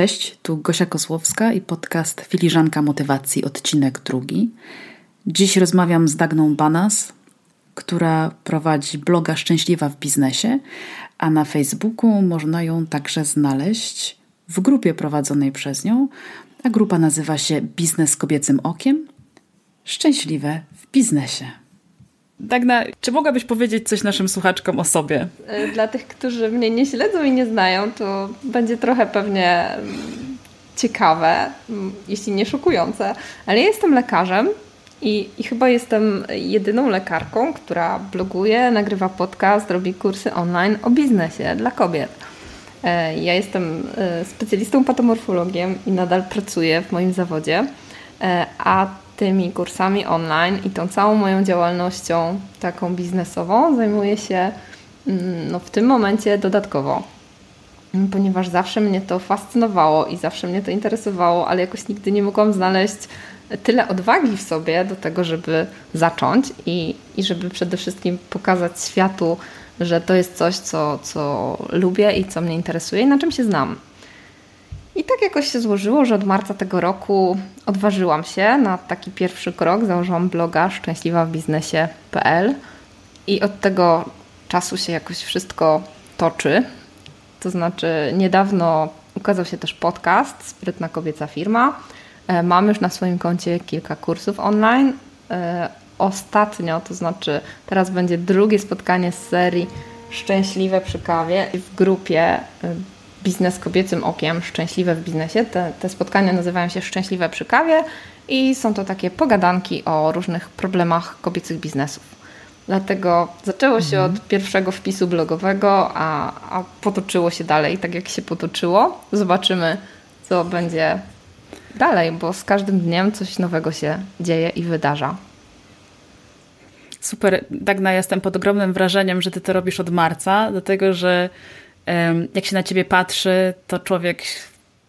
Cześć, tu Gosia Kozłowska i podcast Filiżanka Motywacji, odcinek drugi. Dziś rozmawiam z Dagną Banas, która prowadzi bloga Szczęśliwa w biznesie, a na Facebooku można ją także znaleźć w grupie prowadzonej przez nią, a grupa nazywa się Biznes kobiecym okiem Szczęśliwe w biznesie. Dagna, czy mogłabyś powiedzieć coś naszym słuchaczkom o sobie? E, dla tych, którzy mnie nie śledzą i nie znają, to będzie trochę pewnie mm, ciekawe, mm, jeśli nie szokujące, ale ja jestem lekarzem i, i chyba jestem jedyną lekarką, która bloguje, nagrywa podcast, robi kursy online o biznesie dla kobiet. E, ja jestem e, specjalistą patomorfologiem i nadal pracuję w moim zawodzie, a tymi kursami online i tą całą moją działalnością taką biznesową zajmuję się mm, no, w tym momencie dodatkowo, ponieważ zawsze mnie to fascynowało i zawsze mnie to interesowało, ale jakoś nigdy nie mogłam znaleźć tyle odwagi w sobie do tego, żeby zacząć i, i żeby przede wszystkim pokazać światu, że to jest coś, co, co lubię i co mnie interesuje i na czym się znam. I tak jakoś się złożyło, że od marca tego roku odważyłam się na taki pierwszy krok. Założyłam bloga szczęśliwawbiznesie.pl i od tego czasu się jakoś wszystko toczy. To znaczy, niedawno ukazał się też podcast Sprytna Kobieca Firma. E, mam już na swoim koncie kilka kursów online. E, ostatnio, to znaczy teraz będzie drugie spotkanie z serii Szczęśliwe przy kawie w grupie e, Biznes kobiecym okiem, szczęśliwe w biznesie. Te, te spotkania nazywają się Szczęśliwe przy kawie i są to takie pogadanki o różnych problemach kobiecych biznesów. Dlatego zaczęło się mhm. od pierwszego wpisu blogowego, a, a potoczyło się dalej tak, jak się potoczyło. Zobaczymy, co będzie dalej, bo z każdym dniem coś nowego się dzieje i wydarza. Super, Dagna, jestem pod ogromnym wrażeniem, że ty to robisz od marca, dlatego że jak się na ciebie patrzy, to człowiek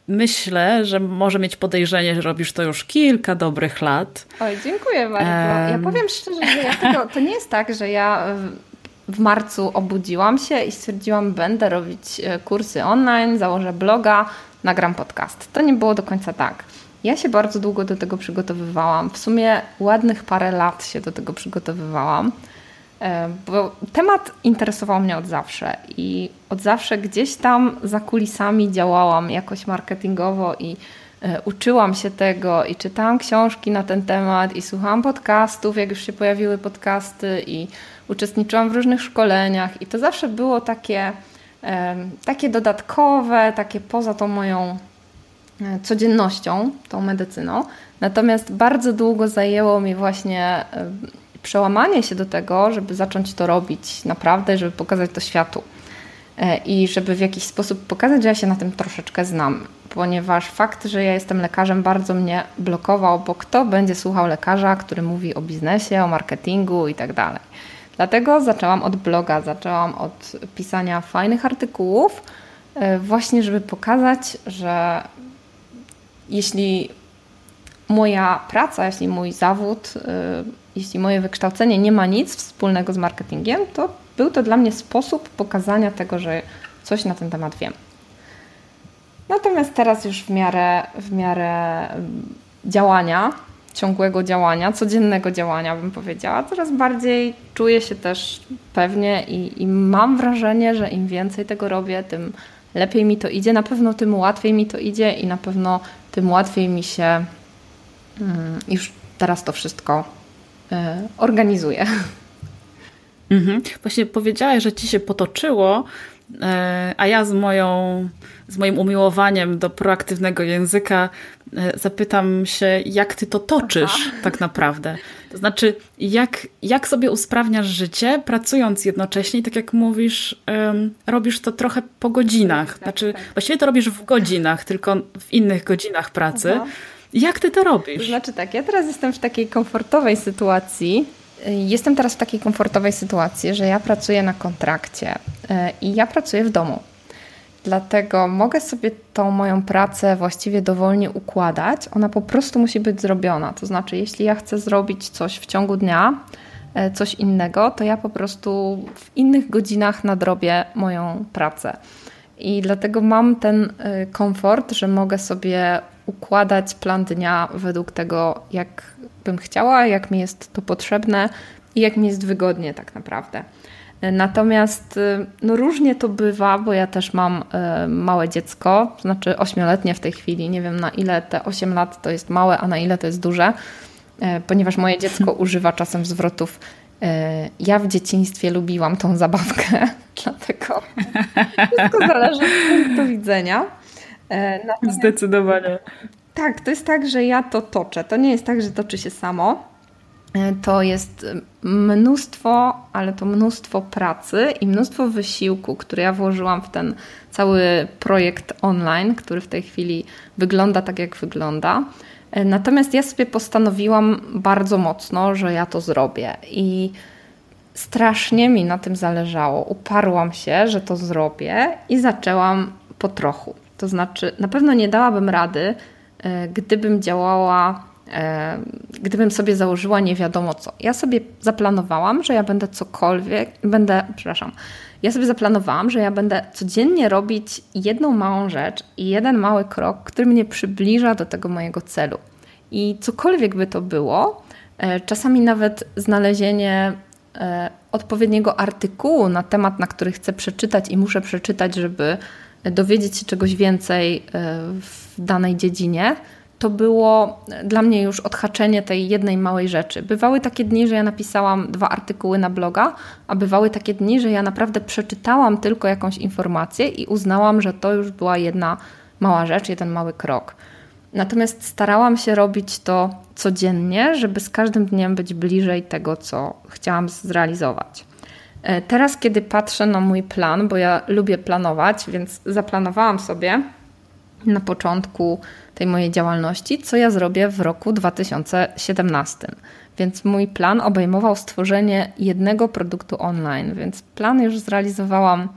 myślę, że może mieć podejrzenie, że robisz to już kilka dobrych lat. Oj, dziękuję bardzo. Ja powiem szczerze, że ja tego, to nie jest tak, że ja w marcu obudziłam się i stwierdziłam, będę robić e, kursy online, założę bloga, nagram podcast. To nie było do końca tak. Ja się bardzo długo do tego przygotowywałam. W sumie ładnych parę lat się do tego przygotowywałam. E, bo temat interesował mnie od zawsze i od zawsze gdzieś tam za kulisami działałam jakoś marketingowo i e, uczyłam się tego i czytałam książki na ten temat i słuchałam podcastów, jak już się pojawiły podcasty i uczestniczyłam w różnych szkoleniach i to zawsze było takie, e, takie dodatkowe, takie poza tą moją codziennością, tą medycyną. Natomiast bardzo długo zajęło mi właśnie przełamanie się do tego, żeby zacząć to robić naprawdę, żeby pokazać to światu. E, I żeby w jakiś sposób pokazać, że ja się na tym troszeczkę znam, ponieważ fakt, że ja jestem lekarzem, bardzo mnie blokował, bo kto będzie słuchał lekarza, który mówi o biznesie, o marketingu i tak dalej. Dlatego zaczęłam od bloga, zaczęłam od pisania fajnych artykułów, e, właśnie żeby pokazać, że jeśli moja praca, jeśli mój zawód, y, jeśli moje wykształcenie nie ma nic wspólnego z marketingiem, to był to dla mnie sposób pokazania tego, że coś na ten temat wiem. Natomiast teraz już w miarę, w miarę działania, ciągłego działania, codziennego działania, bym powiedziała, coraz bardziej czuję się też pewnie i, i mam wrażenie, że im więcej tego robię, tym lepiej mi to idzie, na pewno tym łatwiej mi to idzie i na pewno tym łatwiej mi się Mm, już teraz to wszystko e, organizuję. Mhm. Właśnie powiedziałaś, że ci się potoczyło, e, a ja z, moją, z moim umiłowaniem do proaktywnego języka e, zapytam się, jak ty to toczysz Aha. tak naprawdę. To znaczy, jak, jak sobie usprawniasz życie, pracując jednocześnie, tak jak mówisz, robisz to trochę po godzinach. Tak, znaczy, tak. właściwie to robisz w godzinach, tylko w innych godzinach pracy. Aha. Jak ty to robisz? Znaczy tak, ja teraz jestem w takiej komfortowej sytuacji. Jestem teraz w takiej komfortowej sytuacji, że ja pracuję na kontrakcie e, i ja pracuję w domu. Dlatego mogę sobie tą moją pracę właściwie dowolnie układać. Ona po prostu musi być zrobiona. To znaczy, jeśli ja chcę zrobić coś w ciągu dnia, e, coś innego, to ja po prostu w innych godzinach nadrobię moją pracę. i dlatego mam ten y, komfort, że mogę sobie układać plan dnia według tego, jak bym chciała, jak mi jest to potrzebne i jak mi jest wygodnie tak naprawdę. Natomiast y, no różnie to bywa, bo ja też mam y, małe dziecko, znaczy ośmioletnie w tej chwili. Nie wiem na ile te 8 lat to jest małe, a na ile to jest duże, y, ponieważ moje dziecko używa czasem zwrotów. Ja w dzieciństwie lubiłam tą zabawkę, dlatego wszystko zależy od punktu widzenia. Natomiast, Zdecydowanie. Tak, to jest tak, że ja to toczę. To nie jest tak, że toczy się samo. E, to jest mnóstwo, ale to mnóstwo pracy i mnóstwo wysiłku, które ja włożyłam w ten cały projekt online, który w tej chwili wygląda tak, jak wygląda. E, natomiast ja sobie postanowiłam bardzo mocno, że ja to zrobię i strasznie mi na tym zależało. Uparłam się, że to zrobię i zaczęłam po trochu. To znaczy, na pewno nie dałabym rady, e, gdybym działała E, gdybym sobie założyła nie wiadomo co. Ja sobie zaplanowałam, że ja będę cokolwiek, będę, przepraszam, ja sobie zaplanowałam, że ja będę codziennie robić jedną małą rzecz i jeden mały krok, który mnie przybliża do tego mojego celu. I cokolwiek by to było, e, czasami nawet znalezienie odpowiedniego artykułu na temat, na który chcę przeczytać i muszę przeczytać, żeby dowiedzieć się czegoś więcej w danej dziedzinie, to było dla mnie już odhaczenie tej jednej małej rzeczy. Bywały takie dni, że ja napisałam dwa artykuły na bloga, a bywały takie dni, że ja naprawdę przeczytałam tylko jakąś informację i uznałam, że to już była jedna mała rzecz, jeden mały krok. Natomiast starałam się robić to codziennie, żeby z każdym dniem być bliżej tego, co chciałam zrealizować. E, teraz, kiedy patrzę na mój plan, bo ja lubię planować, więc zaplanowałam sobie na początku tej mojej działalności, co ja zrobię w roku 2017. Więc mój plan obejmował stworzenie jednego produktu online, więc plan już zrealizowałam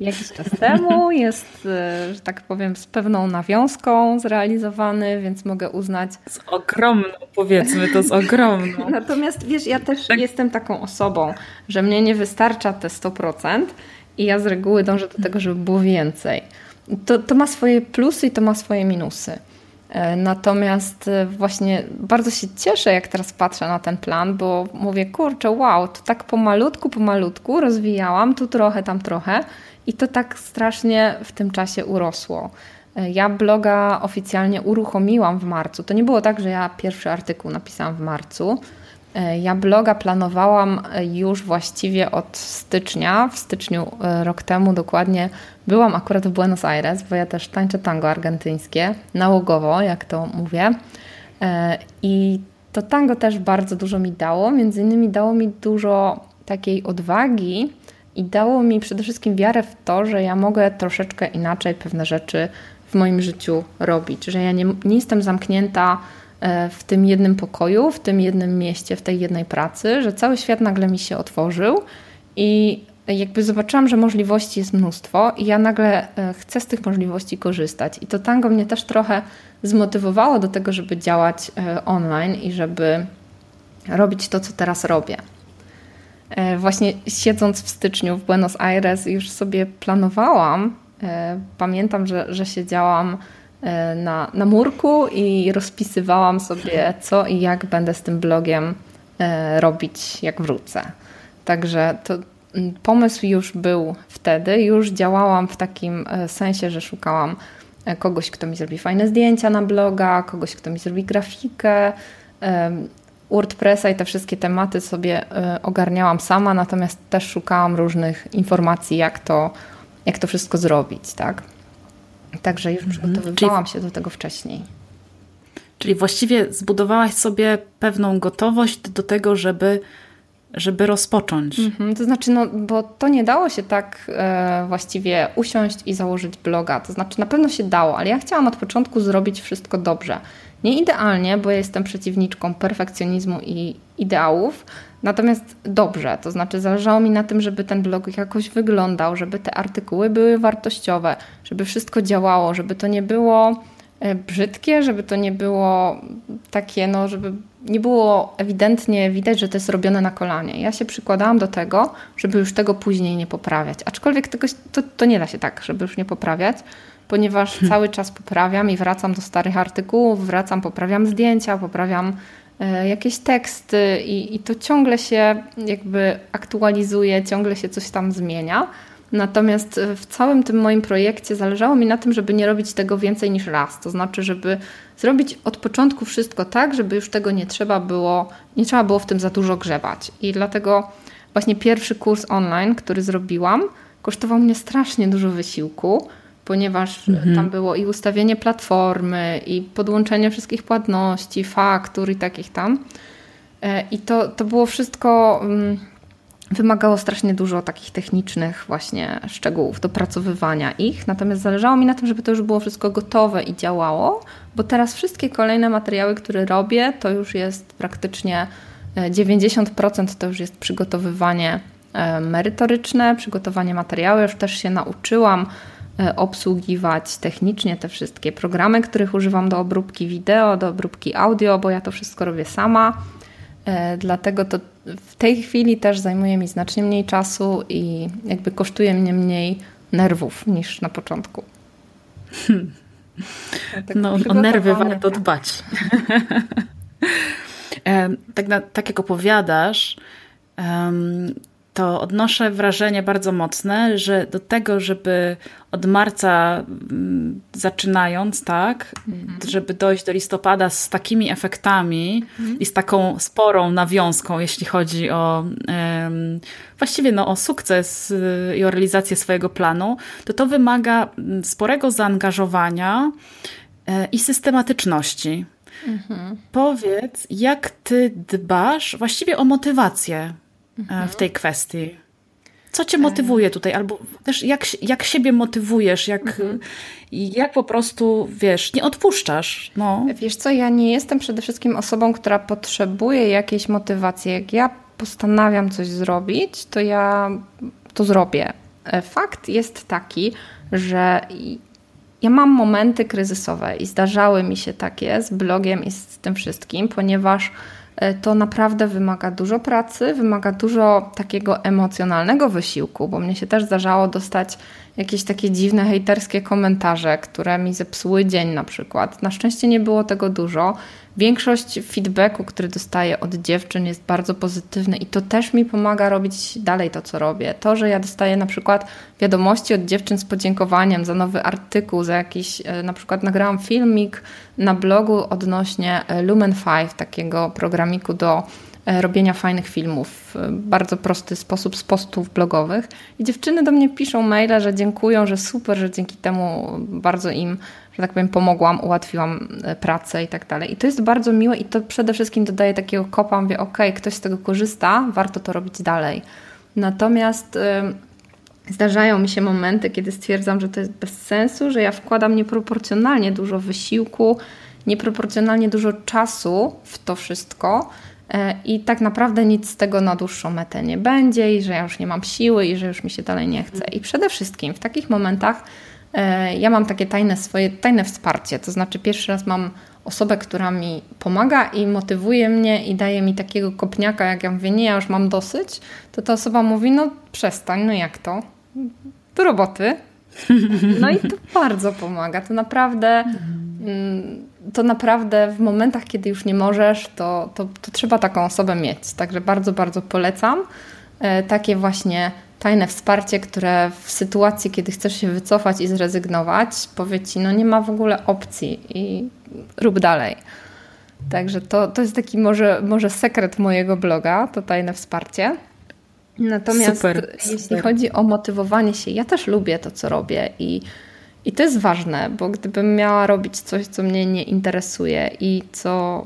jakiś czas temu, jest, e, że tak powiem, z pewną nawiązką zrealizowany, więc mogę uznać. Z ogromną, powiedzmy to z ogromną. Natomiast wiesz, ja też tak. jestem taką osobą, że mnie nie wystarcza te 100% i ja z reguły dążę do tego, żeby było więcej. To, to ma swoje plusy i to ma swoje minusy. E, natomiast e, właśnie bardzo się cieszę, jak teraz patrzę na ten plan, bo mówię, kurczę, wow, to tak pomalutku, pomalutku rozwijałam, tu trochę, tam trochę i to tak strasznie w tym czasie urosło. E, ja bloga oficjalnie uruchomiłam w marcu. To nie było tak, że ja pierwszy artykuł napisałam w marcu. E, ja bloga planowałam e, już właściwie od stycznia. W styczniu rok temu dokładnie byłam akurat w Buenos Aires, bo ja też tańczę tango argentyńskie, nałogowo, jak to mówię. I to tango też bardzo dużo mi dało. Między innymi dało mi dużo takiej odwagi i dało mi przede wszystkim wiarę w to, że ja mogę troszeczkę inaczej pewne rzeczy w moim życiu robić, że ja nie, nie jestem zamknięta E, w tym jednym pokoju, w tym jednym mieście, w tej jednej pracy, że cały świat nagle mi się otworzył i jakby zobaczyłam, że możliwości jest mnóstwo i ja nagle e, chcę z tych możliwości korzystać. I to tango mnie też trochę zmotywowało do tego, żeby działać e, online i żeby robić to, co teraz robię. Właśnie siedząc w styczniu w Buenos Aires, już sobie planowałam. Pamiętam, że, że siedziałam E, na, na murku i rozpisywałam sobie, co i jak będę z tym blogiem e, robić, jak wrócę. Także to pomysł już był wtedy, już działałam w takim e, sensie, że szukałam kogoś, kto mi zrobi fajne zdjęcia na bloga, kogoś, kto mi zrobi grafikę. WordPressa i te wszystkie tematy sobie ogarniałam sama, natomiast też szukałam różnych informacji, jak to, jak to wszystko zrobić, tak? Także już mhm. przygotowywałam się do tego wcześniej. Czyli właściwie zbudowałaś sobie pewną gotowość do tego, żeby, żeby rozpocząć. Mhm, to znaczy, no, bo to nie dało się tak e, właściwie usiąść i założyć bloga. To znaczy, na pewno się dało, ale ja chciałam od początku zrobić wszystko dobrze. Nie idealnie, bo ja jestem przeciwniczką perfekcjonizmu i ideałów, natomiast dobrze. To znaczy, zależało mi na tym, żeby ten blog jakoś wyglądał, żeby te artykuły były wartościowe, żeby wszystko działało, żeby to nie było e, brzydkie, żeby to nie było takie, no, żeby nie było ewidentnie widać, że to jest robione na kolanie. Ja się przykładałam do tego, żeby już tego później nie poprawiać. Aczkolwiek tego, to, to nie da się tak, żeby już nie poprawiać, ponieważ hmm. cały czas poprawiam i wracam do starych artykułów, wracam, poprawiam zdjęcia, poprawiam e, jakieś teksty i, i to ciągle się jakby aktualizuje, ciągle się coś tam zmienia. Natomiast w całym tym moim projekcie zależało mi na tym, żeby nie robić tego więcej niż raz. To znaczy, żeby zrobić od początku wszystko tak, żeby już tego nie trzeba było, nie trzeba było w tym za dużo grzebać. I dlatego właśnie pierwszy kurs online, który zrobiłam, kosztował mnie strasznie dużo wysiłku, ponieważ mhm. tam było i ustawienie platformy, i podłączenie wszystkich płatności, faktur i takich tam. E, I to, to było wszystko mm, wymagało strasznie dużo takich technicznych właśnie szczegółów, dopracowywania ich, natomiast zależało mi na tym, żeby to już było wszystko gotowe i działało, bo teraz wszystkie kolejne materiały, które robię, to już jest praktycznie 90% e, to już jest przygotowywanie e, merytoryczne, przygotowanie materiału. Już też się nauczyłam obsługiwać technicznie te wszystkie programy, których używam do obróbki wideo, do obróbki audio, bo ja to wszystko robię sama. Dlatego to w tej chwili też zajmuje mi znacznie mniej czasu i jakby kosztuje mnie mniej nerwów niż na początku. Hmm. no, o nerwy warto dbać. tak, na, tak jak opowiadasz, to odnoszę wrażenie bardzo mocne, że do tego, żeby od marca mm, zaczynając, tak, mhm. żeby dojść do listopada z takimi efektami mhm. i z taką sporą nawiązką, jeśli chodzi o um, właściwie no, o sukces y, i o realizację swojego planu, to to wymaga mm, sporego zaangażowania e, i systematyczności. Mhm. Powiedz, jak ty dbasz właściwie o motywację mhm. w tej kwestii. Co cię motywuje tutaj? Albo też jak, jak siebie motywujesz? Jak, mhm. jak po prostu, wiesz, nie odpuszczasz? No. Wiesz co, ja nie jestem przede wszystkim osobą, która potrzebuje jakiejś motywacji. Jak ja postanawiam coś zrobić, to ja to zrobię. E, fakt jest taki, że ja mam momenty kryzysowe i zdarzały mi się takie z blogiem i z tym wszystkim, ponieważ E, to naprawdę wymaga dużo pracy, wymaga dużo takiego emocjonalnego wysiłku, bo mnie się też zdarzało dostać jakieś takie dziwne hejterskie komentarze, które mi zepsuły dzień na przykład. Na szczęście nie było tego dużo. Większość feedbacku, który dostaję od dziewczyn jest bardzo pozytywny i to też mi pomaga robić dalej to, co robię. To, że ja dostaję na przykład wiadomości od dziewczyn z podziękowaniem za nowy artykuł, za jakiś, e, na przykład nagrałam filmik na blogu odnośnie e, Lumen 5, takiego programiku do robienia fajnych filmów bardzo prosty sposób z postów blogowych. I dziewczyny do mnie piszą maile, że dziękują, że super, że dzięki temu bardzo im, że tak powiem, pomogłam, ułatwiłam e, pracę i tak dalej. I to jest bardzo miłe i to przede wszystkim dodaje takiego kopa, mówię, ok, ktoś z tego korzysta, warto to robić dalej. Natomiast yy, zdarzają mi się momenty, kiedy stwierdzam, że to jest bez sensu, że ja wkładam nieproporcjonalnie dużo wysiłku, nieproporcjonalnie dużo czasu w to wszystko, E, i tak naprawdę nic z tego na dłuższą metę nie będzie i że ja już nie mam siły i że już mi się dalej nie chce. I przede wszystkim w takich momentach e, ja mam takie tajne swoje, tajne wsparcie, to znaczy pierwszy raz mam osobę, która mi pomaga i motywuje mnie i daje mi takiego kopniaka, jak ja mówię, nie, ja już mam dosyć, to ta osoba mówi, no przestań, no jak to? Do roboty. No i to bardzo pomaga, to naprawdę... Mm, to naprawdę w momentach, kiedy już nie możesz, to, to, to trzeba taką osobę mieć. Także bardzo, bardzo polecam e, takie właśnie tajne wsparcie, które w sytuacji, kiedy chcesz się wycofać i zrezygnować, powie ci, no nie ma w ogóle opcji i rób dalej. Także to, to jest taki może, może sekret mojego bloga, to tajne wsparcie. Natomiast super, jeśli super. chodzi o motywowanie się, ja też lubię to, co robię i i to jest ważne, bo gdybym miała robić coś, co mnie nie interesuje i co,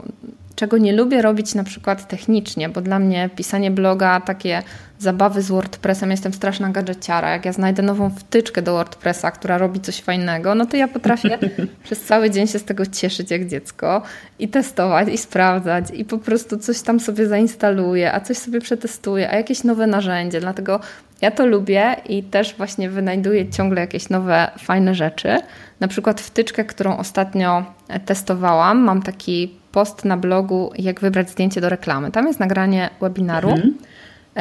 czego nie lubię robić na przykład technicznie, bo dla mnie pisanie bloga, takie zabawy z WordPressem, jestem straszna gadżeciara. Jak ja znajdę nową wtyczkę do WordPressa, która robi coś fajnego, no to ja potrafię przez cały dzień się z tego cieszyć jak dziecko i testować i sprawdzać i po prostu coś tam sobie zainstaluję, a coś sobie przetestuję, a jakieś nowe narzędzie. Dlatego ja to lubię i też właśnie wynajduję ciągle jakieś nowe, fajne rzeczy. Na przykład wtyczkę, którą ostatnio testowałam. Mam taki post na blogu, jak wybrać zdjęcie do reklamy. Tam jest nagranie webinaru. Mhm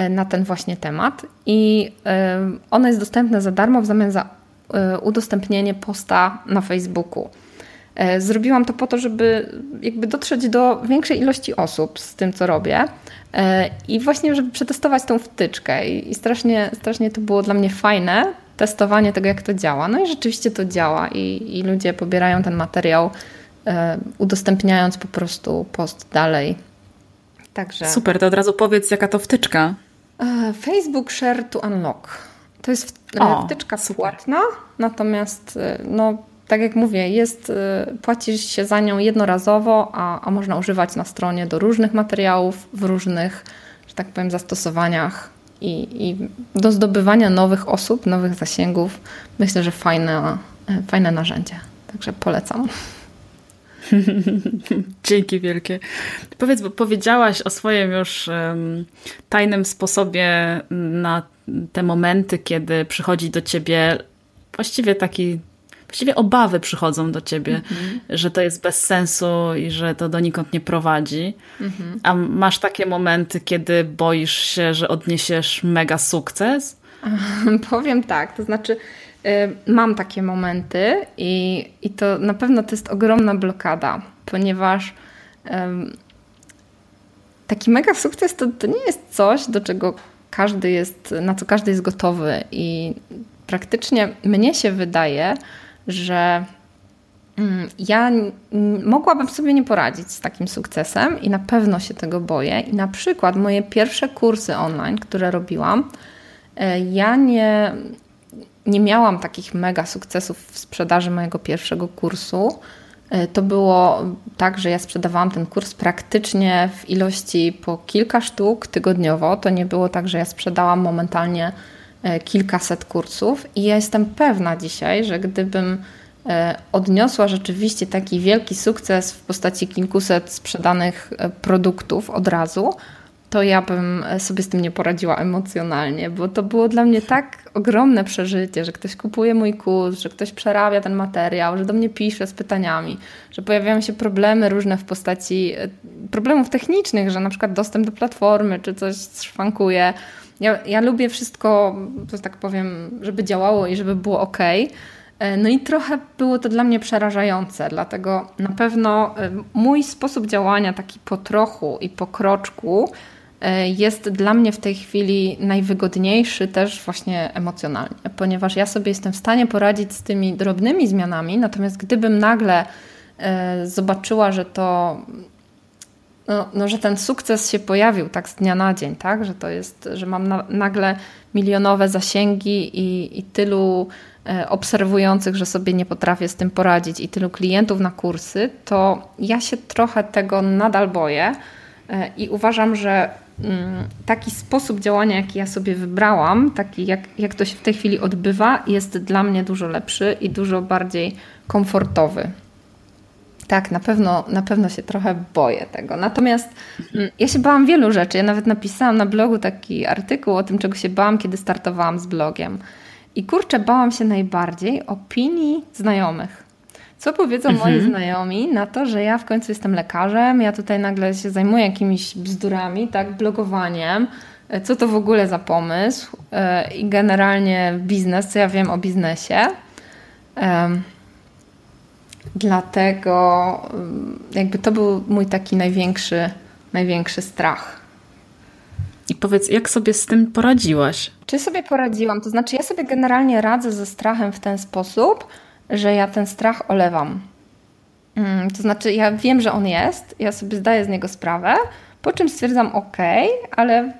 na ten właśnie temat i ono jest dostępne za darmo w zamian za udostępnienie posta na Facebooku. E, zrobiłam to po to, żeby jakby dotrzeć do większej ilości osób z tym, co robię e, i właśnie, żeby przetestować tą wtyczkę i strasznie, strasznie to było dla mnie fajne, testowanie tego, jak to działa. No i rzeczywiście to działa i, i ludzie pobierają ten materiał, e, udostępniając po prostu post dalej. Także... Super, to od razu powiedz, jaka to wtyczka. Facebook Share to Unlock. To jest o, wtyczka super. płatna, natomiast no, tak jak mówię, jest, y, płacisz się za nią jednorazowo, a, a można używać na stronie do różnych materiałów, w różnych, że tak powiem, zastosowaniach i, i do zdobywania nowych osób, nowych zasięgów. Myślę, że fajne, y, fajne narzędzie. Także polecam. Dzięki wielkie. Powiedz, bo powiedziałaś o swoim już um, tajnym sposobie na te momenty, kiedy przychodzi do ciebie właściwie taki właściwie obawy przychodzą do ciebie, mhm. że to jest bez sensu i że to donikąd nie prowadzi. Mhm. A masz takie momenty, kiedy boisz się, że odniesiesz mega sukces? Powiem tak, to znaczy y, mam takie momenty i, i to na pewno to jest ogromna blokada, ponieważ taki mega sukces to, to nie jest coś, do czego każdy jest, na co każdy jest gotowy i praktycznie mnie się wydaje, że mm, ja mogłabym sobie nie poradzić z takim sukcesem i na pewno się tego boję. I na przykład moje pierwsze kursy online, które robiłam, e, ja nie, nie miałam takich mega sukcesów w sprzedaży mojego pierwszego kursu. E, to było tak, że ja sprzedawałam ten kurs praktycznie w ilości po kilka sztuk tygodniowo. To nie było tak, że ja sprzedałam momentalnie kilkaset kursów i ja jestem pewna dzisiaj, że gdybym e, odniosła rzeczywiście taki wielki sukces w postaci kilkuset sprzedanych e, produktów od razu, to ja bym sobie z tym nie poradziła emocjonalnie, bo to było dla mnie tak ogromne przeżycie, że ktoś kupuje mój kurs, że ktoś przerabia ten materiał, że do mnie pisze z pytaniami, że pojawiają się problemy różne w postaci problemów technicznych, że na przykład dostęp do platformy czy coś szwankuje ja, ja lubię wszystko, że tak powiem, żeby działało i żeby było ok. E, no i trochę było to dla mnie przerażające, dlatego na pewno e, mój sposób działania, taki po trochu i po kroczku, e, jest dla mnie w tej chwili najwygodniejszy też właśnie emocjonalnie, ponieważ ja sobie jestem w stanie poradzić z tymi drobnymi zmianami, natomiast gdybym nagle zobaczyła, że to no, no, że ten sukces się pojawił tak z dnia na dzień, tak? Że to jest, że mam na, nagle milionowe zasięgi i, i tylu e, obserwujących, że sobie nie potrafię z tym poradzić i tylu klientów na kursy, to ja się trochę tego nadal boję e, i uważam, że mm, taki sposób działania, jaki ja sobie wybrałam, taki jak, jak to się w tej chwili odbywa, jest dla mnie dużo lepszy i dużo bardziej komfortowy. Tak, na pewno, na pewno się trochę boję tego. Natomiast mm, ja się bałam wielu rzeczy. Ja nawet napisałam na blogu taki artykuł o tym, czego się bałam, kiedy startowałam z blogiem. I kurczę, bałam się najbardziej opinii znajomych. Co powiedzą mhm. moi znajomi na to, że ja w końcu jestem lekarzem, ja tutaj nagle się zajmuję jakimiś bzdurami, tak, blogowaniem, co to w ogóle za pomysł yy, i generalnie biznes, co ja wiem o biznesie. Dlatego mm, jakby to był mój taki największy, największy strach. I powiedz, jak sobie z tym poradziłaś? Czy sobie poradziłam? To znaczy, ja sobie generalnie radzę ze strachem w ten sposób, że ja ten strach olewam. Mm, to znaczy, ja wiem, że on jest, ja sobie zdaję z niego sprawę, po czym stwierdzam, ok, ale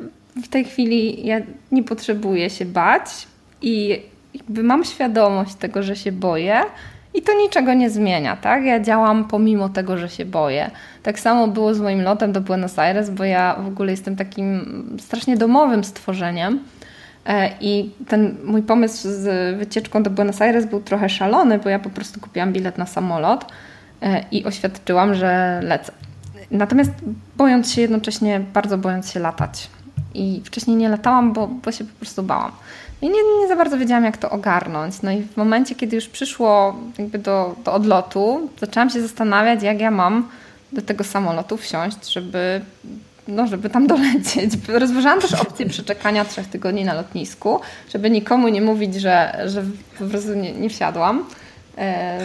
w tej chwili ja nie potrzebuję się bać i jakby mam świadomość tego, że się boję i to niczego nie zmienia, tak? Ja działam pomimo tego, że się boję. Tak samo było z moim lotem do Buenos Aires, bo ja w ogóle jestem takim strasznie domowym stworzeniem. E, I ten mój pomysł z wycieczką do Buenos Aires był trochę szalony, bo ja po prostu kupiłam bilet na samolot e, i oświadczyłam, że lecę. Natomiast bojąc się jednocześnie, bardzo bojąc się latać. I wcześniej nie latałam, bo, bo się po prostu bałam. I nie, nie za bardzo wiedziałam, jak to ogarnąć. No i w momencie, kiedy już przyszło jakby do, do odlotu, zaczęłam się zastanawiać, jak ja mam do tego samolotu wsiąść, żeby, no, żeby tam dolecieć. Rozważałam też opcję przeczekania trzech tygodni na lotnisku, żeby nikomu nie mówić, że, że po prostu nie, nie wsiadłam. E,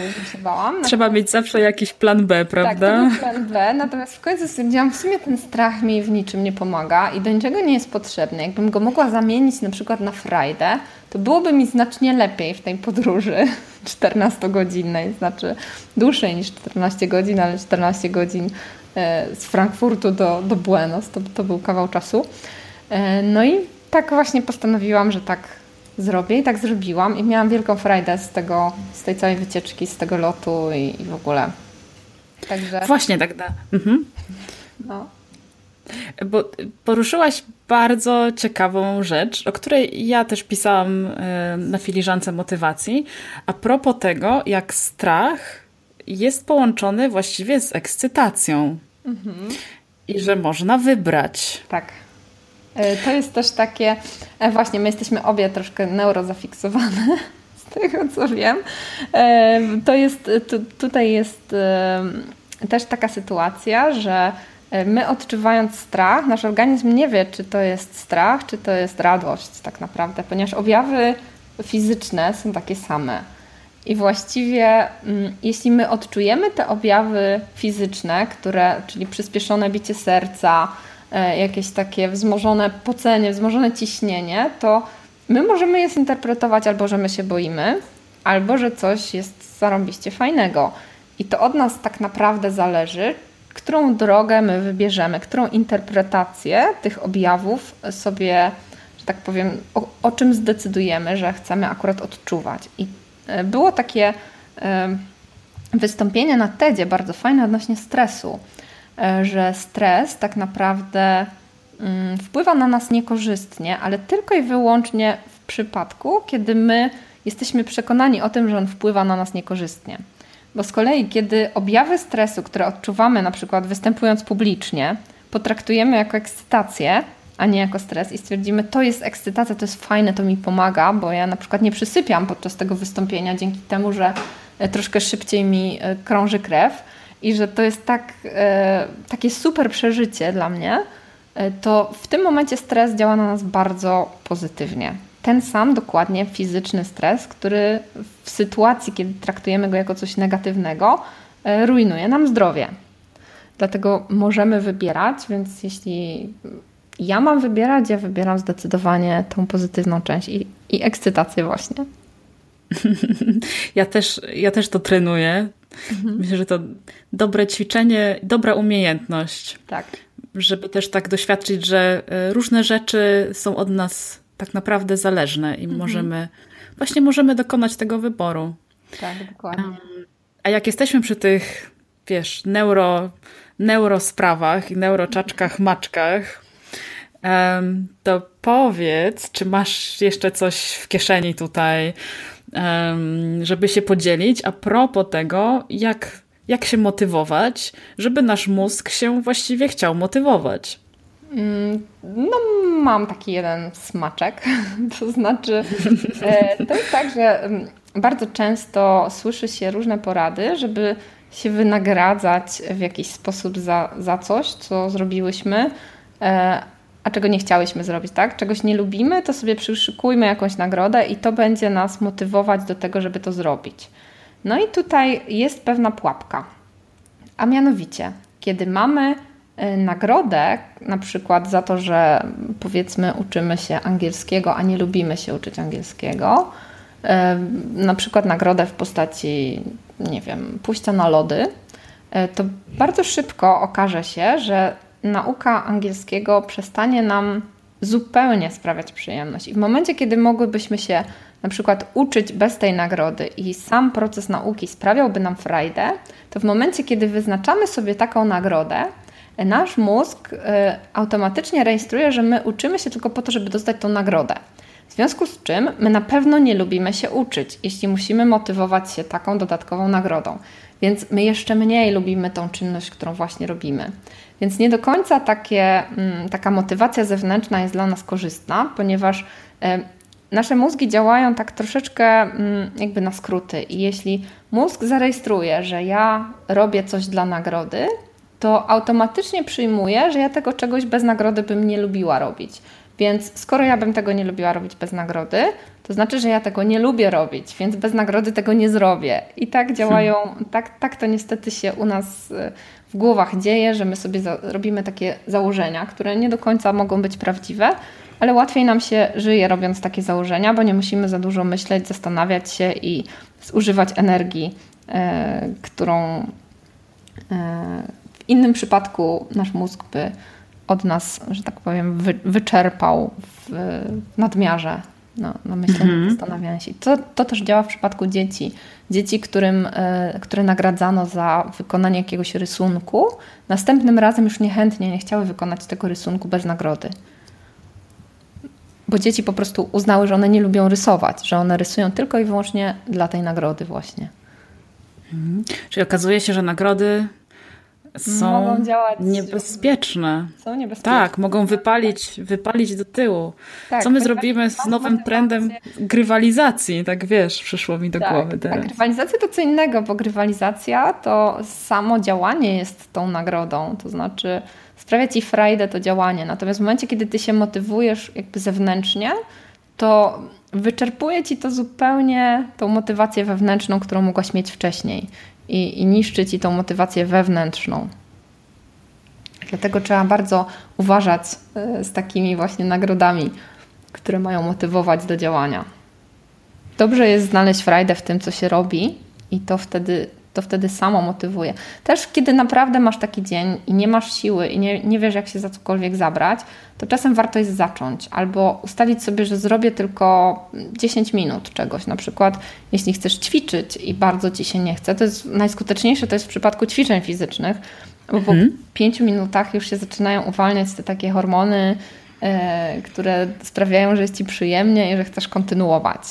Trzeba mieć zawsze jakiś plan B, prawda? Tak, to plan B, natomiast w końcu stwierdziłam, w sumie ten strach mi w niczym nie pomaga i do niczego nie jest potrzebny. Jakbym go mogła zamienić na przykład na frajdę, to byłoby mi znacznie lepiej w tej podróży 14-godzinnej, znaczy dłuższej niż 14 godzin, ale 14 godzin e, z Frankfurtu do, do Buenos, to, to był kawał czasu. E, no i tak właśnie postanowiłam, że tak zrobię i tak zrobiłam i miałam wielką frajdę z tego, z tej całej wycieczki, z tego lotu i, i w ogóle. Także... Właśnie tak da. Mhm. No. Bo poruszyłaś bardzo ciekawą rzecz, o której ja też pisałam e, na filiżance motywacji. A propos tego, jak strach jest połączony właściwie z ekscytacją. Mhm. I że można wybrać. Tak. E, to jest też takie, e, właśnie my jesteśmy obie troszkę neurozafiksowane, z tego co wiem. E, to jest, tutaj jest też taka sytuacja, że my odczuwając strach, nasz organizm nie wie, czy to jest strach, czy to jest radość tak naprawdę, ponieważ objawy fizyczne są takie same. I właściwie, mm, jeśli my odczujemy te objawy fizyczne, które, czyli przyspieszone bicie serca, jakieś takie wzmożone pocenie, wzmożone ciśnienie, to my możemy je zinterpretować albo, że my się boimy, albo, że coś jest zarąbiście fajnego. I to od nas tak naprawdę zależy, którą drogę my wybierzemy, którą interpretację tych objawów sobie, że tak powiem, o, o czym zdecydujemy, że chcemy akurat odczuwać. I e, było takie e, wystąpienie na TEDzie bardzo fajne odnośnie stresu. E, że stres tak naprawdę mm, wpływa na nas niekorzystnie, ale tylko i wyłącznie w przypadku, kiedy my jesteśmy przekonani o tym, że on wpływa na nas niekorzystnie. Bo z kolei, kiedy objawy stresu, które odczuwamy, na przykład występując publicznie, potraktujemy jako ekscytację, a nie jako stres i stwierdzimy, to jest ekscytacja, to jest fajne, to mi pomaga, bo ja na przykład nie przysypiam podczas tego wystąpienia dzięki temu, że e, troszkę szybciej mi e, krąży krew, i że to jest tak, e, takie super przeżycie dla mnie, e, to w tym momencie stres działa na nas bardzo pozytywnie. Ten sam dokładnie fizyczny stres, który w sytuacji, kiedy traktujemy go jako coś negatywnego, e, rujnuje nam zdrowie. Dlatego możemy wybierać, więc jeśli ja mam wybierać, ja wybieram zdecydowanie tą pozytywną część i, i ekscytację właśnie. Ja też, ja też to trenuję. Mhm. Myślę, że to dobre ćwiczenie, dobra umiejętność. Tak. Żeby też tak doświadczyć, że e, różne rzeczy są od nas tak naprawdę zależne i mhm. możemy, właśnie możemy dokonać tego wyboru. Tak, dokładnie. A jak jesteśmy przy tych, wiesz, neuro, neurosprawach i neuroczaczkach, maczkach, to powiedz, czy masz jeszcze coś w kieszeni tutaj, żeby się podzielić a propos tego, jak, jak się motywować, żeby nasz mózg się właściwie chciał motywować. Mm, no, mam taki jeden smaczek. To znaczy, e, to jest tak, że bardzo często słyszy się różne porady, żeby się wynagradzać w jakiś sposób za, za coś, co zrobiłyśmy, e, a czego nie chciałyśmy zrobić, tak? Czegoś nie lubimy, to sobie przyszykujmy jakąś nagrodę i to będzie nas motywować do tego, żeby to zrobić. No i tutaj jest pewna pułapka. A mianowicie, kiedy mamy y, nagrodę, na przykład za to, że powiedzmy uczymy się angielskiego, a nie lubimy się uczyć angielskiego, y, na przykład nagrodę w postaci, nie wiem, pójścia na lody, y, to bardzo szybko okaże się, że nauka angielskiego przestanie nam zupełnie sprawiać przyjemność. I w momencie, kiedy mogłybyśmy się na przykład uczyć bez tej nagrody i sam proces nauki sprawiałby nam frajdę, to w momencie, kiedy wyznaczamy sobie taką nagrodę, nasz mózg y, automatycznie rejestruje, że my uczymy się tylko po to, żeby dostać tą nagrodę. W związku z czym my na pewno nie lubimy się uczyć, jeśli musimy motywować się taką dodatkową nagrodą. Więc my jeszcze mniej lubimy tą czynność, którą właśnie robimy. Więc nie do końca takie, mm, taka motywacja zewnętrzna jest dla nas korzystna, ponieważ nasze mózgi działają tak troszeczkę mm, jakby na skróty. I jeśli mózg zarejestruje, że ja robię coś dla nagrody, to automatycznie przyjmuje, że ja tego czegoś bez nagrody bym nie lubiła robić. Więc skoro ja bym tego nie lubiła robić bez nagrody, to znaczy, że ja tego nie lubię robić, więc bez nagrody tego nie zrobię. I tak działają, hmm. tak, tak to niestety się u nas y, w głowach dzieje, że my sobie robimy takie założenia, które nie do końca mogą być prawdziwe, ale łatwiej nam się żyje robiąc takie założenia, bo nie musimy za dużo myśleć, zastanawiać się i zużywać energii, e, którą e, w innym przypadku nasz mózg by od nas, że tak powiem, wy, wyczerpał w, w nadmiarze na, na myślenie, mhm. zastanawianie się. To, to też działa w przypadku dzieci. Dzieci, którym, e, które nagradzano za wykonanie jakiegoś rysunku, następnym razem już niechętnie nie chciały wykonać tego rysunku bez nagrody. Bo dzieci po prostu uznały, że one nie lubią rysować, że one rysują tylko i wyłącznie dla tej nagrody właśnie. Mhm. Czyli okazuje się, że nagrody są mogą działać, niebezpieczne. Są niebezpieczne. Tak, mogą wypalić, wypalić do tyłu. Tak, Co my zrobimy z nowym trendem grywalizacji? Tak wiesz, przyszło mi do tak, głowy teraz. Tak, grywalizacja to co innego, bo grywalizacja to samo działanie jest tą nagrodą. To znaczy sprawia ci frajdę to działanie. Natomiast w momencie, kiedy ty się motywujesz jakby zewnętrznie, to wyczerpuje ci to zupełnie tą motywację wewnętrzną, którą mogłaś mieć wcześniej i, i niszczy ci tą motywację wewnętrzną. Dlatego trzeba bardzo uważać e, z takimi właśnie nagrodami, które mają motywować do działania. Dobrze jest znaleźć frajdę w tym, co się robi, i to wtedy to wtedy samo motywuje. Też kiedy naprawdę masz taki dzień i nie masz siły i nie, nie wiesz, jak się za cokolwiek zabrać, to czasem warto jest zacząć albo ustalić sobie, że zrobię tylko 10 minut czegoś. Na przykład, jeśli chcesz ćwiczyć i bardzo ci się nie chce, to jest najskuteczniejsze to jest w przypadku ćwiczeń fizycznych, bo po 5 mhm. minutach już się zaczynają uwalniać te takie hormony, e, które sprawiają, że jest ci przyjemnie i że chcesz kontynuować.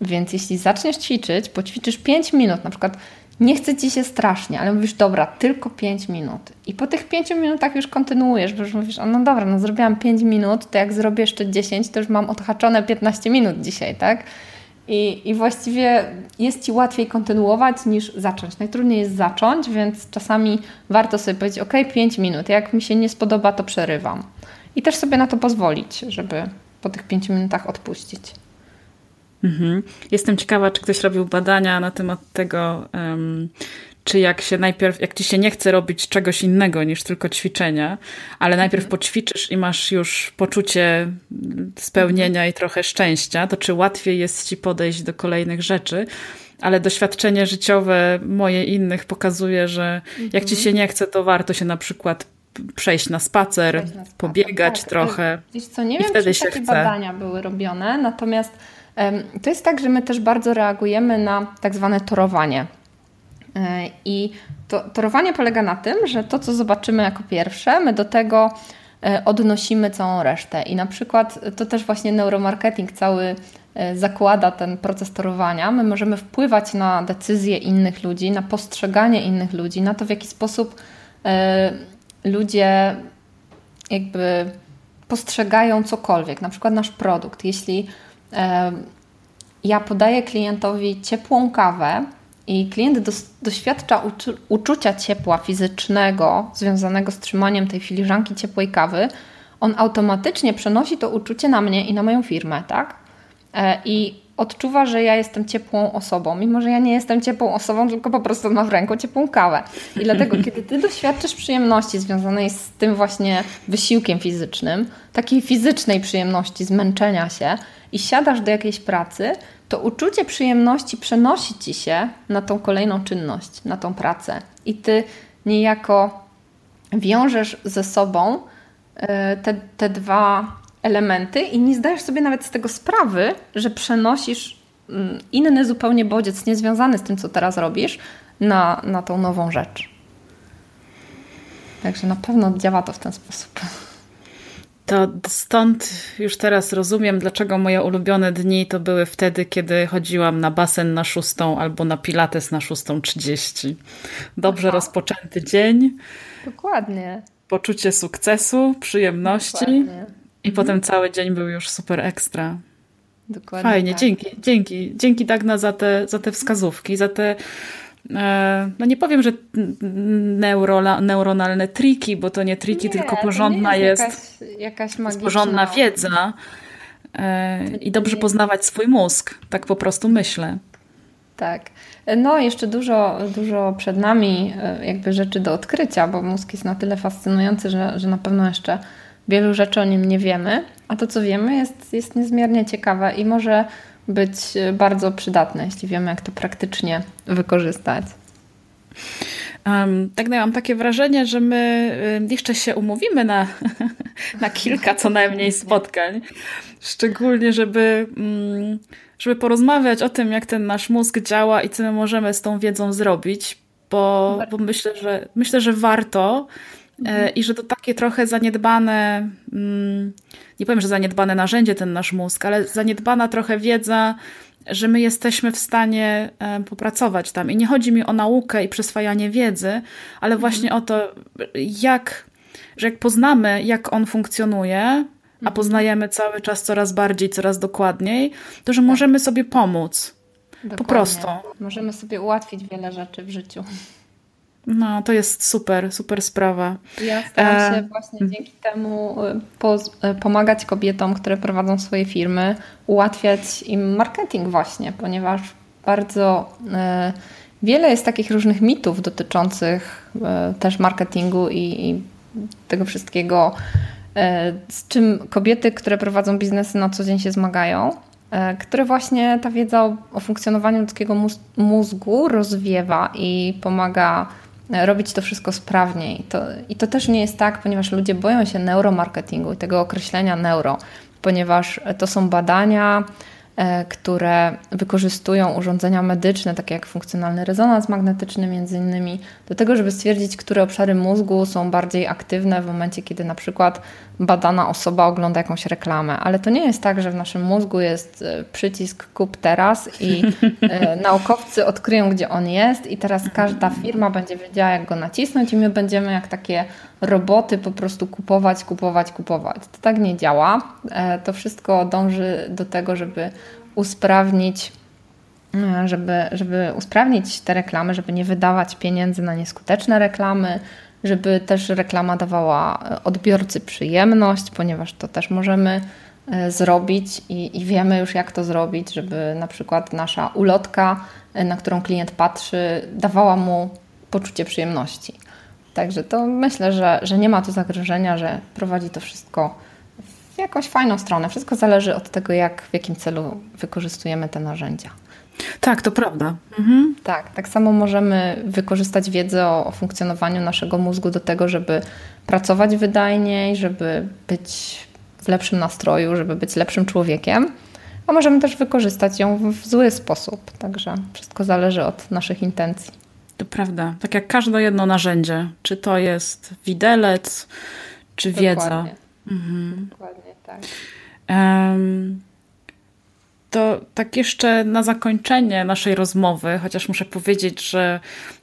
Więc jeśli zaczniesz ćwiczyć, poćwiczysz 5 minut, na przykład nie chce ci się strasznie, ale mówisz, dobra, tylko 5 minut. I po tych 5 minutach już kontynuujesz, bo już mówisz, no dobra, no zrobiłam 5 minut, to jak zrobię jeszcze 10, to już mam odhaczone 15 minut dzisiaj, tak? I, I właściwie jest ci łatwiej kontynuować niż zacząć. Najtrudniej jest zacząć, więc czasami warto sobie powiedzieć, ok, 5 minut, jak mi się nie spodoba, to przerywam. I też sobie na to pozwolić, żeby po tych 5 minutach odpuścić. Mhm. Jestem ciekawa, czy ktoś robił badania na temat tego, um, czy jak się najpierw, jak ci się nie chce robić czegoś innego niż tylko ćwiczenia, ale najpierw mhm. poćwiczysz i masz już poczucie spełnienia i trochę szczęścia, to czy łatwiej jest ci podejść do kolejnych rzeczy. Ale doświadczenie życiowe moje innych pokazuje, że jak ci mhm. się nie chce, to warto się na przykład przejść na spacer, przejść na spacer. pobiegać tak. trochę. Wiesz co, nie wiem, czy takie chce. badania były robione, natomiast to jest tak, że my też bardzo reagujemy na tak zwane torowanie. E, I to, torowanie polega na tym, że to, co zobaczymy jako pierwsze, my do tego e, odnosimy całą resztę. I na przykład to też właśnie neuromarketing cały e, zakłada ten proces torowania. My możemy wpływać na decyzje innych ludzi, na postrzeganie innych ludzi, na to, w jaki sposób ludzie jakby postrzegają cokolwiek, na przykład nasz produkt. Jeśli ja podaję klientowi ciepłą kawę i klient dos doświadcza uczu uczucia ciepła fizycznego związanego z trzymaniem tej filiżanki ciepłej kawy, on automatycznie przenosi to uczucie na mnie i na moją firmę, tak? E, I odczuwa, że ja jestem ciepłą osobą, mimo że ja nie jestem ciepłą osobą, tylko po prostu mam w ręku ciepłą kawę. I dlatego, kiedy ty doświadczysz przyjemności związanej z tym właśnie wysiłkiem fizycznym, takiej fizycznej przyjemności, zmęczenia się i siadasz do jakiejś pracy, to uczucie przyjemności przenosi ci się na tą kolejną czynność, na tą pracę. I ty niejako wiążesz ze sobą e, te, te dwa elementy i nie zdajesz sobie nawet z tego sprawy, że przenosisz mm, inny zupełnie bodziec, niezwiązany z tym, co teraz robisz, na, na tą nową rzecz. Także na pewno działa to w ten sposób. To stąd już teraz rozumiem, dlaczego moje ulubione dni to były wtedy, kiedy chodziłam na basen na szóstą albo na pilates na szóstą trzydzieści. Dobrze Aha. rozpoczęty dzień. Dokładnie. Poczucie sukcesu, przyjemności Dokładnie. I mhm. potem cały dzień był już super ekstra. Dokładnie Fajnie, tak. dzięki, dzięki. Dzięki Dagna za te, za te wskazówki, za te E, no nie powiem, że neuro, neuronalne triki, bo to nie triki, nie, tylko porządna jest, jest, jakaś, jakaś magiczna... porządna wiedza e, i dobrze poznawać swój mózg. Tak po prostu myślę. Tak. No, jeszcze dużo, dużo przed nami e, jakby rzeczy do odkrycia, bo mózg jest na tyle fascynujący, że, że na pewno jeszcze wielu rzeczy o nim nie wiemy, a to, co wiemy, jest, jest niezmiernie ciekawe i może być bardzo przydatne, jeśli wiemy, jak to praktycznie wykorzystać. Um, tak, no ja mam takie wrażenie, że my jeszcze się umówimy na, na kilka co najmniej spotkań. Szczególnie, żeby, mm, żeby porozmawiać o tym, jak ten nasz mózg działa i co my możemy z tą wiedzą zrobić, bo, bo myślę, że, myślę, że warto. Mhm. I że to takie trochę zaniedbane, mm, nie powiem, że zaniedbane narzędzie ten nasz mózg, ale zaniedbana trochę wiedza, że my jesteśmy w stanie e, popracować tam. I nie chodzi mi o naukę i przyswajanie wiedzy, ale mhm. właśnie o to, jak, że jak poznamy, jak on funkcjonuje, a mhm. poznajemy cały czas coraz bardziej, coraz dokładniej, to że tak. możemy sobie pomóc. Dokładnie. Po prostu. Możemy sobie ułatwić wiele rzeczy w życiu. No, to jest super, super sprawa. Ja staram się e... właśnie mm. dzięki temu y, y, pomagać kobietom, które prowadzą swoje firmy, ułatwiać im marketing właśnie, ponieważ bardzo e, wiele jest takich różnych mitów dotyczących e, też marketingu i, i tego wszystkiego, e, z czym kobiety, które prowadzą biznesy na co dzień się zmagają które właśnie ta wiedza o, o funkcjonowaniu ludzkiego mózgu rozwiewa i pomaga robić to wszystko sprawniej. To, I to też nie jest tak, ponieważ ludzie boją się neuromarketingu i tego określenia neuro, ponieważ to są badania, które wykorzystują urządzenia medyczne, takie jak funkcjonalny rezonans magnetyczny między innymi, do tego, żeby stwierdzić, które obszary mózgu są bardziej aktywne w momencie, kiedy na przykład badana osoba ogląda jakąś reklamę. Ale to nie jest tak, że w naszym mózgu jest e, przycisk kup teraz i e, naukowcy odkryją, gdzie on jest i teraz każda firma będzie wiedziała, jak go nacisnąć i my będziemy jak takie roboty po prostu kupować, kupować, kupować. To tak nie działa. E, to wszystko dąży do tego, żeby usprawnić żeby, żeby usprawnić te reklamy, żeby nie wydawać pieniędzy na nieskuteczne reklamy, żeby też reklama dawała odbiorcy przyjemność, ponieważ to też możemy e, zrobić i, i, wiemy już, jak to zrobić, żeby na przykład nasza ulotka, e, na którą klient patrzy, dawała mu poczucie przyjemności. Także to myślę, że, że nie ma tu zagrożenia, że prowadzi to wszystko w jakąś fajną stronę. Wszystko zależy od tego, jak, w jakim celu wykorzystujemy te narzędzia. Tak, to prawda. Mhm. Tak, tak samo możemy wykorzystać wiedzę o, o, funkcjonowaniu naszego mózgu do tego, żeby pracować wydajniej, żeby być w lepszym nastroju, żeby być lepszym człowiekiem, a możemy też wykorzystać ją w zły sposób. Także wszystko zależy od naszych intencji. To prawda. Tak jak każde jedno narzędzie, czy to jest widelec, czy Dokładnie. wiedza. Mhm. Dokładnie, tak. Um, to tak jeszcze na zakończenie naszej rozmowy, chociaż muszę powiedzieć, że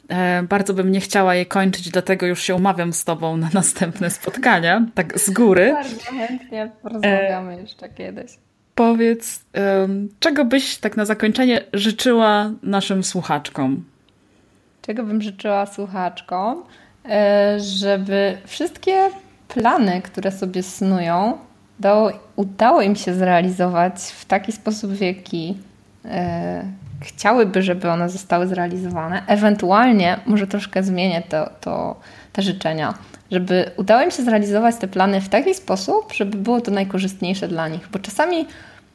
e, bardzo bym nie chciała jej kończyć, dlatego już się umawiam z Tobą na następne spotkania, tak z góry. Bardzo chętnie porozmawiamy e, jeszcze kiedyś. Powiedz, czego byś tak na zakończenie życzyła naszym słuchaczkom? Czego bym życzyła słuchaczkom? E, żeby wszystkie plany, które sobie snują, udało, udało im się zrealizować w taki sposób, w jaki e, chciałyby, żeby one zostały zrealizowane. Ewentualnie może troszkę zmienię to, to, te życzenia, żeby udało im się zrealizować te plany w taki sposób, żeby było to najkorzystniejsze dla nich, bo czasami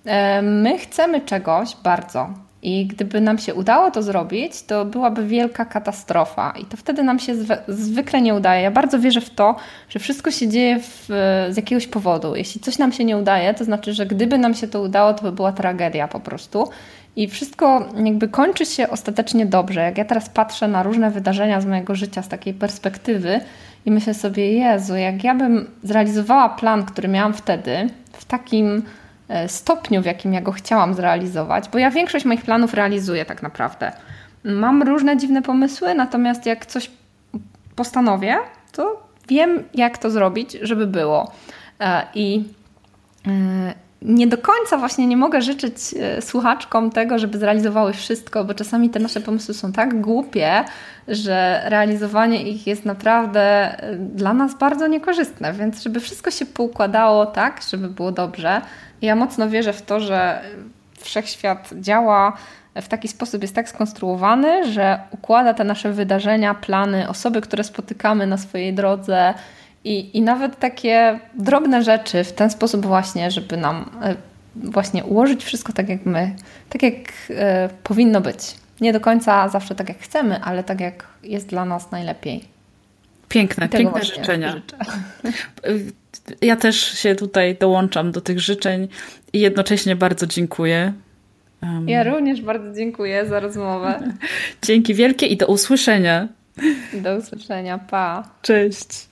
e, my chcemy czegoś bardzo, i gdyby nam się udało to zrobić, to byłaby wielka katastrofa. I to wtedy nam się zwykle nie udaje. Ja bardzo wierzę w to, że wszystko się dzieje w, z jakiegoś powodu. Jeśli coś nam się nie udaje, to znaczy, że gdyby nam się to udało, to by była tragedia po prostu. I wszystko jakby kończy się ostatecznie dobrze. Jak ja teraz patrzę na różne wydarzenia z mojego życia z takiej perspektywy i myślę sobie, Jezu, jak ja bym zrealizowała plan, który miałam wtedy, w takim stopniu, w jakim ja go chciałam zrealizować, bo ja większość moich planów realizuję tak naprawdę. Mam różne dziwne pomysły, natomiast jak coś postanowię, to wiem, jak to zrobić, żeby było. E, I e, nie do końca właśnie nie mogę życzyć e, słuchaczkom tego, żeby zrealizowały wszystko, bo czasami te nasze pomysły są tak głupie, że realizowanie ich jest naprawdę dla nas bardzo niekorzystne. Więc żeby wszystko się poukładało tak, żeby było dobrze. Ja mocno wierzę w to, że wszechświat działa w taki sposób jest tak skonstruowany, że układa te nasze wydarzenia, plany, osoby, które spotykamy na swojej drodze i, i nawet takie drobne rzeczy w ten sposób właśnie, żeby nam e, właśnie ułożyć wszystko tak jak my, tak jak e, powinno być. Nie do końca zawsze tak jak chcemy, ale tak jak jest dla nas najlepiej. Piękne, piękne życzenia. Życzę. Ja też się tutaj dołączam do tych życzeń i jednocześnie bardzo dziękuję Um, ja również bardzo dziękuję za rozmowę. Dzięki wielkie i do usłyszenia. Do usłyszenia. Pa. Cześć.